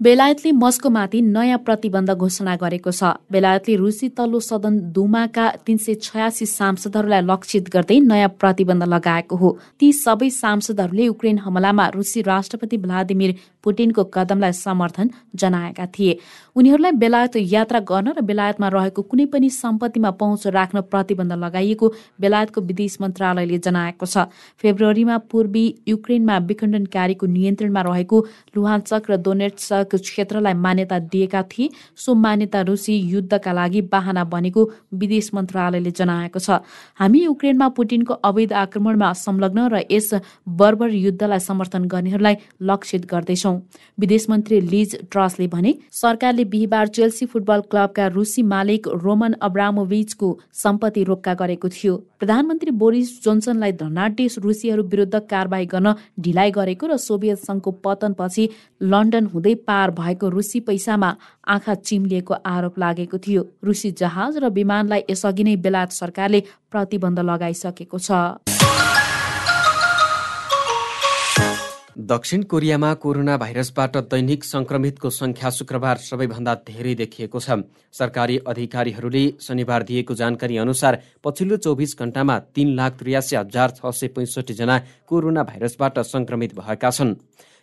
बेलायतले मस्कोमाथि नयाँ प्रतिबन्ध घोषणा गरेको छ। बेलायतले रुसी तल्लो सदन दुमाका तीन सय छयासी सांसदहरूलाई लक्षित गर्दै नयाँ प्रतिबन्ध लगाएको हो। ती सबै सांसदहरूले युक्रेन हमलामा रुसी राष्ट्रपति भ्लादिमिर पुटिनको कदमलाई समर्थन जनाएका थिए। उनीहरूलाई बेलायत यात्रा गर्न र बेलायतमा रहेको कुनै पनि सम्पत्तिमा पहुँच राख्न प्रतिबन्ध लगाइएको बेलायतको विदेश मन्त्रालयले जनाएको छ। फेब्रुअरीमा पूर्वी युक्रेनमा विखण्डनकारीको नियन्त्रणमा रहेको लुहान्चक र दोनेट्सक क्षेत्रलाई मान्यता दिएका थिए। सो मान्यता रुसी युद्धका लागि बाहना बनेको विदेश मन्त्रालयले जनाएको छ। हामी युक्रेनमा पुटिनको अवैध आक्रमणमा संलग्न र यस बर्बर युद्धलाई समर्थन गर्नेहरूलाई लक्षित गर्दैछौ। विदेश मन्त्री लिज ट्रसले भने सरकारले बिहिबार चेल्सी फुटबल क्लबका रुसी मालिक रोमन अब्रामोभिचको सम्पत्ति रोक्का गरेको थियो। प्रधानमन्त्री बोरिस जोन्सनलाई धनाढ्य रुसीहरू विरुद्ध कारवाही गर्न ढिलाइ गरेको र सोभियत संघको पतनपछि लन्डन हुँदै पार भएको रुसी पैसामा आँखा चिम्लिएको आरोप लागेको थियो। रुसी जहाज र विमानलाई यसअघि नै बेलायत सरकारले प्रतिबन्ध लगाइसकेको छ। दक्षिण कोरियामा कोरोना भाइरसबाट दैनिक संक्रमितको संख्या शुक्रबार सबैभन्दा धेरै देखिएको छ। सरकारी अधिकारीहरूले शनिबार दिएको जानकारी अनुसार पछिल्लो चौबिस घण्टामा तीन लाख त्रियासी हजार छ सय पैँसठी जना कोरोना भाइरसबाट संक्रमित भएका छन्।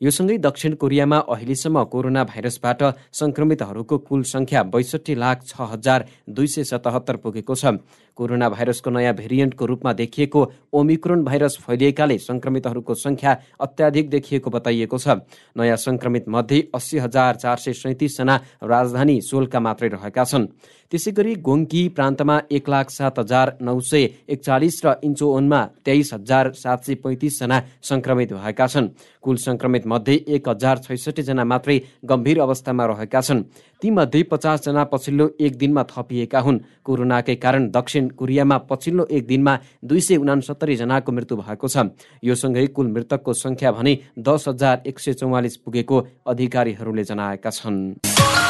यो सँगै दक्षिण कोरियामा अहिलेसम्म कोरोना भाइरसबाट संक्रमितहरूको कुल संख्या बैसठी लाख छ हजार दुई सय सतहत्तर पुगेको छ। कोरोना भाइरसको नयाँ भेरिएन्टको रूपमा देखिएको ओमिक्रोन भाइरस फैलिएकाले संक्रमितहरूको संख्या अत्याधिक देखिएको बताइएको छ। नयाँ संक्रमित मध्ये अस्सी हजार चार सय सैतिसजना राजधानी सोलका मात्रै रहेका छन्। त्यसै गरी गोङ्की प्रान्तमा एक लाख सात हजार नौ सय एकचालिस र इन्चोओनमा तेइस हजार सात सय पैँतिसजना संक्रमित भएका छन्। कुल संक्रमित मध्ये एक हजार छैसठीजना मात्रै गम्भीर अवस्थामा रहेका छन्। तीमध्ये पचासजना पछिल्लो एक दिनमा थपिएका हुन्। कोरोनाकै कारण दक्षिण कोरियामा पछिल्लो एक दिनमा दुई सय उनासत्तरी जनाको मृत्यु भएको छ। यो सँगै कुल मृतकको संख्या भने दस हजार एक सय चौवालिस पुगेको अधिकारीहरूले जनाएका छन्।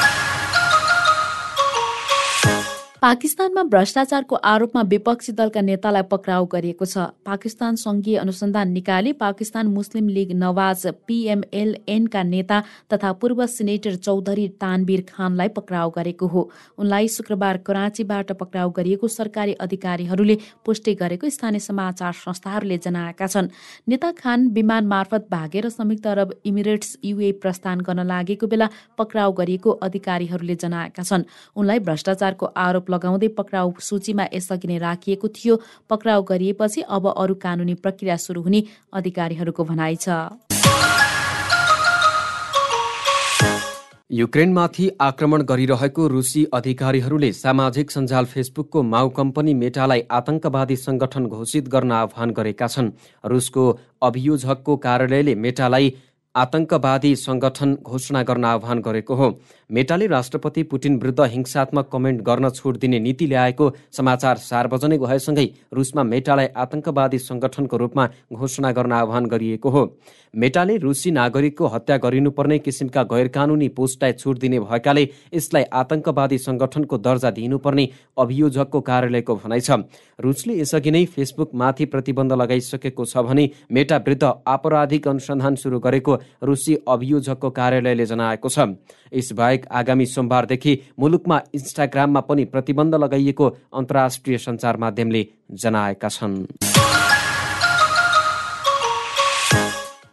पाकिस्तानमा भ्रष्टाचारको आरोपमा विपक्षी दलका नेतालाई पक्राउ गरिएको छ। पाकिस्तान संघीय अनुसन्धान निकायले पाकिस्तान मुस्लिम लीग नवाज पीएमएलएनका नेता तथा पूर्व सिनेटर चौधरी तानवीर खानलाई पक्राउ गरेको हो। उनलाई शुक्रबार कराँचीबाट पक्राउ गरिएको सरकारी अधिकारीहरूले पुष्टि गरेको स्थानीय समाचार संस्थाहरूले जनाएका छन्। नेता खान विमान मार्फत भागेर संयुक्त अरब इमिरेट्स युए प्रस्थान गर्न लागेको बेला पक्राउ गरिएको अधिकारीहरूले जनाएका छन्। उनलाई भ्रष्टाचारको आरोप लगाउँदै पक्राउ सूचीमा यसअघि नै राखिएको थियो। पक्राउ गरिएपछि अब अरू कानुनी प्रक्रिया सुरु हुने अधिकारीहरूको भनाइ छ। युक्रेनमाथि आक्रमण गरिरहेको रुसी अधिकारीहरूले सामाजिक सञ्जाल फेसबुकको माउ कम्पनी मेटालाई आतंकवादी संगठन घोषित गर्न आह्वान गरेका छन्। रुसको अभियोजकको कार्यालयले मेटालाई आतंकवादी संगठन घोषणा गर्न आह्वान गरेको हो। मेटाले राष्ट्रपति पुटिन विरुद्ध हिंसात्मक कमेन्ट गर्न छुट दिने नीति ल्याएको समाचार सार्वजनिक भएसँगै रुसमा मेटालाई आतंकवादी संगठनको रूपमा घोषणा गर्न आह्वान गरिएको हो। मेटाले रुसी नागरिकको हत्या गरिनुपर्ने किसिमका गैर कानुनी पोस्टलाई छुट दिने भएकाले यसलाई आतंकवादी संगठनको दर्जा दिइनुपर्ने अभियोजकको कार्यालयको भनाइ छ। रुसले यसअघि नै फेसबुकमाथि प्रतिबन्ध लगाइसकेको छ भने मेटा विरुद्ध आपराधिक अनुसन्धान सुरु गरेको रुसी अभियोजकको कार्यालयले जनाएको छ। यसबाहेक आगामी सोमबारदेखि मुलुकमा इन्स्टाग्राममा पनि प्रतिबन्ध लगाइएको अन्तर्राष्ट्रिय सञ्चार माध्यमले जनाएका छन्।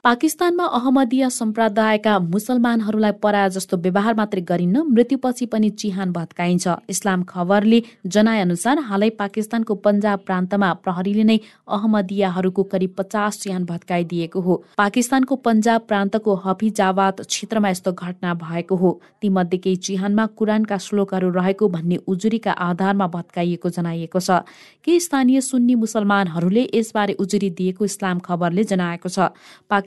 पाकिस्तानमा अहमदिया सम्प्रदायका मुसलमानहरूलाई पराया जस्तो व्यवहार मात्रै गरिन्न मृत्युपछि पनि चिहान भत्काइन्छ। इस्लाम खबरले जनाए अनुसार हालै पाकिस्तानको पन्जाब प्रान्तमा प्रहरीले नै अहमदियाहरूको करिब पचास चिहान भत्काइदिएको हो। पाकिस्तानको पन्जाब प्रान्तको हफिजाबाद क्षेत्रमा यस्तो घटना भएको हो। तीमध्ये केही चिहानमा कुरानका श्लोकहरू रहेको भन्ने उजुरीका आधारमा भत्काइएको जनाइएको छ। केही स्थानीय सुन्नी मुसलमानहरूले यसबारे उजुरी दिएको इस्लाम खबरले जनाएको छ।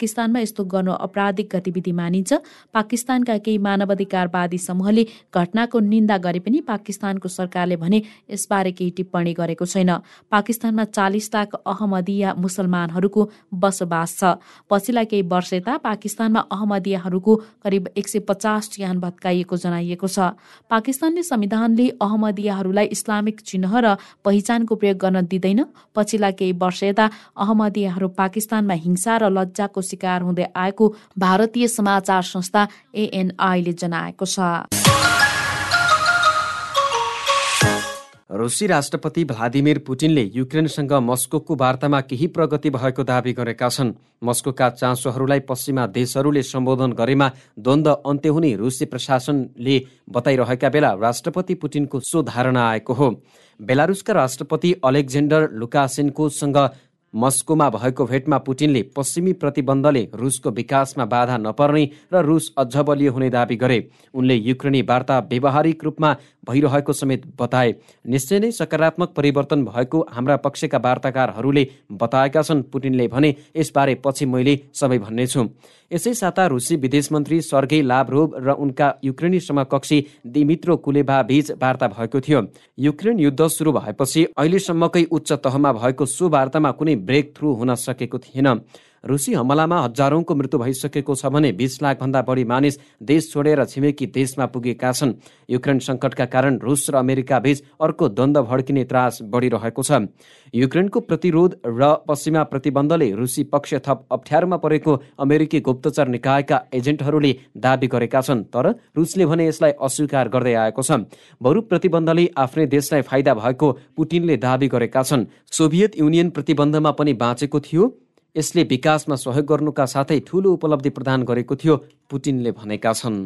पाकिस्तानमा यस्तो गर्नु अपराधिक गतिविधि मानिन्छ। पाकिस्तानका केही मानवाधिकारवादी समूहले घटनाको निन्दा गरे पनि पाकिस्तानको सरकारले भने यसबारे केही टिप्पणी गरेको छैन। पाकिस्तानमा चालिस लाख अहमदिया मुसलमानहरूको बसोबास छ। पछिल्ला केही वर्ष यता पाकिस्तानमा अहमदियाहरूको करिब एक सय पचास चिहान भत्काइएको जनाइएको छ। पाकिस्तानले संविधानले अहमदियाहरूलाई इस्लामिक चिन्ह र पहिचानको प्रयोग गर्न दिँदैन। पछिल्ला केही वर्ष यता अहमदियाहरू पाकिस्तानमा हिंसा र लज्जाको शिकार हुँदै आएको भारतीय समाचार संस्था एएनआईले जनाएको छ। रुसी राष्ट्रपति भ्लादिमिर पुटिनले युक्रेनसँग मस्कोको वार्तामा केही प्रगति भएको दावी गरेका छन्। मस्कोका चासोहरूलाई पश्चिमा देशहरूले सम्बोधन गरेमा द्वन्द अन्त्य हुने रुसी प्रशासनले बताइरहेका बेला राष्ट्रपति पुटिनको सो धारणा आएको हो। बेलारुसका राष्ट्रपति अलेक्जेन्डर लुकासेन्कोसँग मस्कोमा भएको भेटमा पुटिनले पश्चिमी प्रतिबन्धले रुसको विकासमा बाधा नपर्ने र रुस अझ बलियो हुने दावी गरे। उनले युक्रेनी वार्ता व्यवहारिक रूपमा भइरहेको समेत बताए। निश्चय नै सकारात्मक परिवर्तन भएको हाम्रा पक्षका वार्ताकारहरूले बताएका छन् पुटिनले भने यसबारे पछि मैले सबै भन्नेछु। यसै साता रुसी विदेश मन्त्री सर्गेई लाभरोभ र उनका युक्रेनी समकक्षी दिमित्रो कुलेभा बीच वार्ता भएको थियो। युक्रेन युद्ध सुरु भएपछि अहिलेसम्मकै उच्च तहमा भएको सो वार्तामा कुनै ब्रेक थ्रु हुन सकेको थिएन। रुसी हमलामा हजारौंको मृत्यु भइसकेको छ भने बिस लाखभन्दा बढी मानिस देश छोडेर छिमेकी देशमा पुगेका छन्। युक्रेन सङ्कटका कारण रुस र अमेरिका बीच अर्को द्वन्द भड्किने त्रास बढिरहेको छ। युक्रेनको प्रतिरोध र पश्चिमा प्रतिबन्धले रुसी पक्ष थप अप्ठ्यारोमा परेको अमेरिकी गुप्तचर निकायका एजेन्टहरूले दावी गरेका छन् तर रुसले भने यसलाई अस्वीकार गर्दै आएको छ। बरु प्रतिबन्धले आफ्नै देशलाई फाइदा भएको पुटिनले दावी गरेका छन्। सोभियत युनियन प्रतिबन्धमा पनि बाँचेको थियो। यसले विकासमा सहयोग गर्नुका साथै ठूलो उपलब्धि प्रदान गरेको थियो पुटिनले भनेका छन्।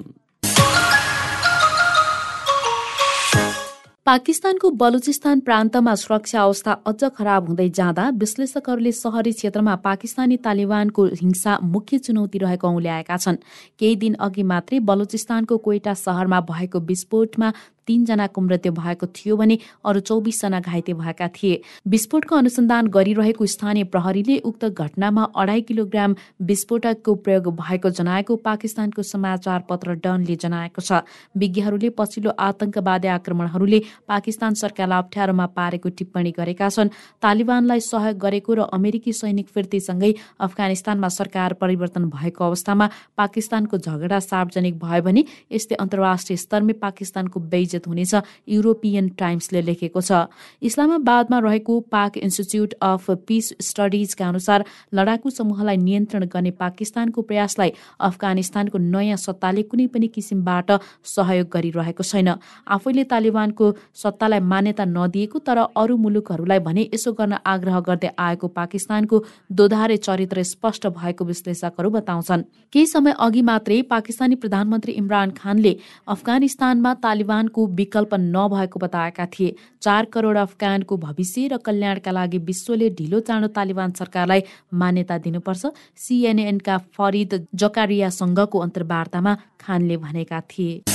पाकिस्तानको बलुचिस्तान प्रान्तमा सुरक्षा अवस्था अझ खराब हुँदै जाँदा विश्लेषकहरूले शहरी क्षेत्रमा पाकिस्तानी तालिबानको हिंसा मुख्य चुनौती रहेको औल्याएका छन्। केही दिन अघि मात्रै बलुचिस्तानको कोइटा सहरमा भएको विस्फोटमा तीनजनाको मृत्यु भएको थियो भने अरू चौबिसजना घाइते भएका थिए। विस्फोटको अनुसन्धान गरिरहेको स्थानीय प्रहरीले उक्त घटनामा अढाई किलोग्राम विस्फोटकको प्रयोग भएको जनाएको पाकिस्तानको समाचार पत्र डनले जनाएको छ। विज्ञहरूले पछिल्लो आतंकवादी आक्रमणहरूले पाकिस्तान सरकारलाई अप्ठ्यारोमा पारेको टिप्पणी गरेका छन्। तालिबानलाई सहयोग गरेको र अमेरिकी सैनिक फिर्तीसँगै अफगानिस्तानमा सरकार परिवर्तन भएको अवस्थामा पाकिस्तानको झगडा सार्वजनिक भयो भने यस्तै अन्तर्राष्ट्रिय स्तरमै पाकिस्तानको बेज आयोजित हुनेछ युरोपियन टाइम्सले लेखेको छ। इस्लामाबादमा रहेको पाक इन्स्टिच्युट अफ पिस स्टडिजका अनुसार लडाकु समूहलाई नियन्त्रण गर्ने पाकिस्तानको प्रयासलाई अफगानिस्तानको नयाँ सत्ताले कुनै पनि किसिमबाट सहयोग गरिरहेको छैन। आफैले तालिबानको सत्तालाई मान्यता नदिएको तर अरू मुलुकहरूलाई भने यसो गर्न आग्रह गर्दै आएको पाकिस्तानको दोधारे चरित्र स्पष्ट भएको विश्लेषकहरू बताउँछन्। केही समय अघि मात्रै पाकिस्तानी प्रधानमन्त्री इमरान खानले अफगानिस्तानमा तालिबानको विकल्प नभएको बताएका थिए। चार करोड अफगानको भविष्य र कल्याणका लागि विश्वले ढिलो चाँडो तालिबान सरकारलाई मान्यता दिनुपर्छ। सिएनएनका फरिद जकारियासँगको अन्तर्वार्तामा खानले भनेका थिए।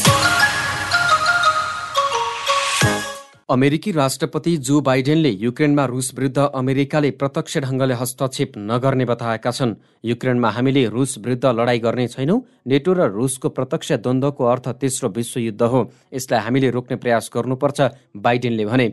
अमेरिकी राष्ट्रपति जो बाइडेनले युक्रेनमा रुस विरुद्ध अमेरिकाले प्रत्यक्ष ढङ्गले हस्तक्षेप नगर्ने बताएका छन्। युक्रेनमा हामीले रुस विरुद्ध लडाईँ गर्ने छैनौँ। नेटो र रुसको प्रत्यक्ष द्वन्द्वको अर्थ तेस्रो विश्वयुद्ध हो। यसलाई हामीले रोक्ने प्रयास गर्नुपर्छ बाइडेनले भने।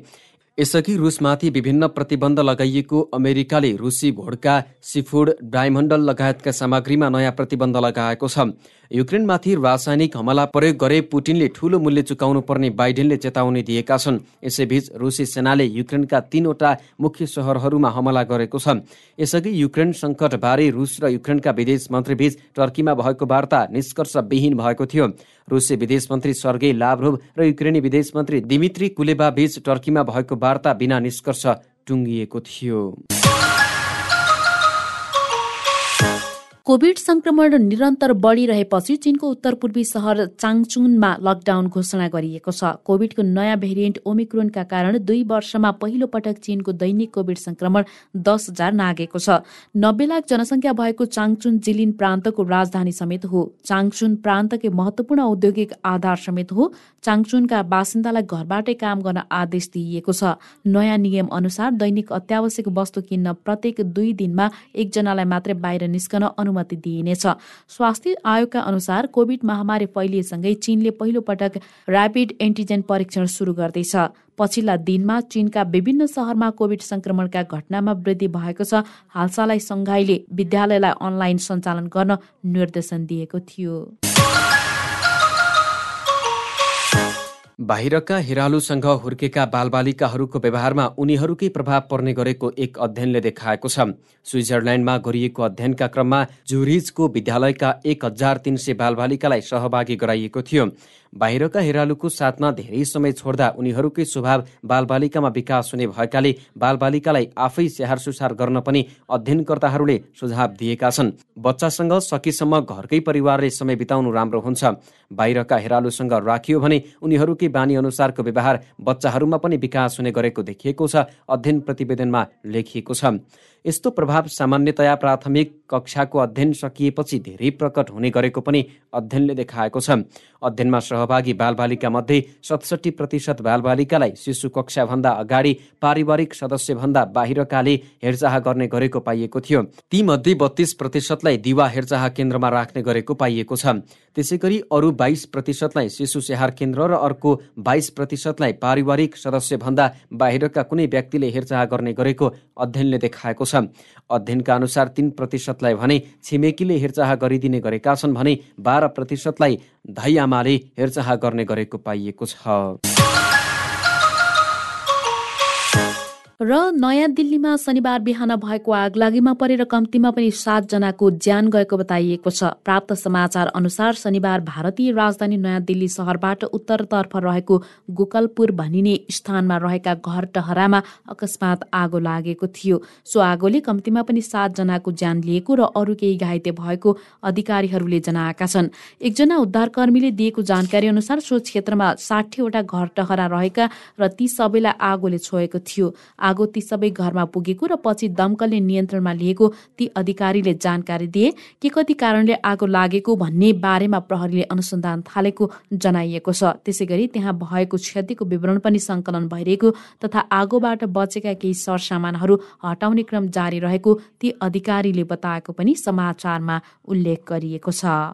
यसअघि रुसमाथि विभिन्न प्रतिबन्ध लगाइएको अमेरिकाले रुसी भोड्का सिफुड डायमन्डल लगायतका सामग्रीमा नयाँ प्रतिबन्ध लगाएको छ। युक्रेनमाथि रासायनिक हमला प्रयोग गरे पुटिनले ठूलो मूल्य चुकाउनु पर्ने बाइडेनले चेतावनी दिएका छन्। यसैबीच रुसी सेनाले युक्रेनका तीनवटा मुख्य सहरहरूमा हमला गरेको छ। यसअघि युक्रेन सङ्कटबारे रुस र युक्रेनका विदेश मन्त्रीबीच टर्कीमा भएको वार्ता निष्कर्षविहीन भएको थियो। रुसी विदेश मन्त्री सर्गेई लाभ्रोभ र युक्रेनी विदेश मन्त्री दिमित्री कुलेबा बीच टर्कीमा भएको वार्ता बिना निष्कर्ष टुङ्गिएको थियो। कोभिड संक्रमण निरन्तर बढ़िरहेपछि चीनको उत्तर पूर्वी सहर चाङचुनमा लकडाउन घोषणा गरिएको छ। कोभिडको नयाँ भेरिएन्ट ओमिक्रोनका कारण दुई वर्षमा पहिलो पटक चीनको दैनिक कोभिड संक्रमण दस हजार नागेको छ। नब्बे लाख जनसङ्ख्या भएको चाङचुन जिलिन प्रान्तको राजधानी समेत हो। चाङचुन प्रान्तकै महत्वपूर्ण औद्योगिक आधार समेत हो। चाङचुनका बासिन्दालाई घरबाटै काम गर्न आदेश दिइएको छ। नयाँ नियम अनुसार दैनिक अत्यावश्यक वस्तु किन्न प्रत्येक दुई दिनमा एकजनालाई मात्रै बाहिर निस्कन अनुमति दिइनेछ। स्वास्थ्य आयोगका अनुसार कोभिड महामारी फैलिएसँगै चीनले पहिलो पटक ऱ्यापिड एन्टिजेन परीक्षण सुरु गर्दैछ। पछिल्ला दिनमा चीनका विभिन्न सहरमा कोभिड संक्रमणका घटनामा वृद्धि भएको छ। हालसालै सङ्घाईले विद्यालयलाई अनलाइन सञ्चालन गर्न निर्देशन दिएको थियो। बाहिरका हिरालुसँग हुर्केका बालबालिकाहरूको व्यवहारमा उनीहरूकै प्रभाव पर्ने गरेको एक अध्ययनले देखाएको छ। स्विजरल्यान्डमा गरिएको अध्ययनका क्रममा जुरिजको विद्यालयका एक हजार तिन सय बालबालिकालाई सहभागी गराइएको थियो। बाहिरका हेरालुको साथमा धेरै समय छोड्दा उनीहरूकै स्वभाव बालबालिकामा विकास हुने भएकाले बालबालिकालाई आफै स्याहार सुसार गर्न पनि अध्ययनकर्ताहरूले सुझाव दिएका छन्। बच्चासँग सकेसम्म घरकै परिवारले समय बिताउनु राम्रो हुन्छ। बाहिरका हेरालुसँग राखियो भने उनीहरूकै बानी अनुसारको व्यवहार बच्चाहरूमा पनि विकास हुने गरेको देखिएको छ अध्ययन प्रतिवेदनमा लेखिएको छ। यस्तो प्रभाव सामान्यतया प्राथमिक कक्षाको अध्ययन सकिएपछि धेरै प्रकट हुने गरेको पनि अध्ययनले देखाएको छ। अध्ययनमा सहभागी बालबालिका मध्ये सतसट्ठी प्रतिशत बालबालिकालाई शिशु कक्षाभन्दा अगाडि पारिवारिक सदस्यभन्दा बाहिरकाले हेरचाह गर्ने गरेको पाइएको थियो। तीमध्ये बत्तीस प्रतिशतलाई दिवा हेरचाह केन्द्रमा राख्ने गरेको पाइएको छ। त्यसै गरी अरू बाइस प्रतिशतलाई शिशु स्याहार केन्द्र र अर्को बाइस प्रतिशतलाई पारिवारिक सदस्यभन्दा बाहिरका कुनै व्यक्तिले हेरचाह गर्ने गरेको अध्ययनले देखाएको छ। अध्ययनका अनुसार तीन प्रतिशतलाई भने छिमेकीले हेरचाह गरिदिने गरेका छन् भने बाह्र प्रतिशतलाई धैयामाले हेरचाह गर्ने गरेको पाइएको छ। र नयाँ दिल्लीमा शनिबार बिहान भएको आगलागीमा परेर कम्तीमा पनि सातजनाको ज्यान गएको बताइएको छ। प्राप्त समाचार अनुसार शनिबार भारतीय राजधानी नयाँ दिल्ली सहरबाट उत्तरतर्फ रहेको गोकलपुर भनिने स्थानमा रहेका घर टहरामा अकस्मात आगो लागेको थियो। सो आगोले कम्तीमा पनि सातजनाको ज्यान लिएको र अरू केही घाइते भएको अधिकारीहरूले जनाएका छन्। एकजना उद्धारकर्मीले दिएको जानकारी अनुसार सो क्षेत्रमा साठीवटा घर टहरा रहेका र ती सबैलाई आगोले छोएको थियो। आगो ती सबै घरमा पुगेको र पछि दमकलले नियन्त्रणमा लिएको ती अधिकारीले जानकारी दिए के कति कारणले आगो लागेको भन्ने बारेमा प्रहरीले अनुसन्धान थालेको जनाइएको छ। त्यसै गरी त्यहाँ भएको क्षतिको विवरण पनि सङ्कलन भइरहेको तथा आगोबाट बचेका केही सरसामानहरू हटाउने क्रम जारी रहेको ती अधिकारीले बताएको पनि समाचारमा उल्लेख गरिएको छ।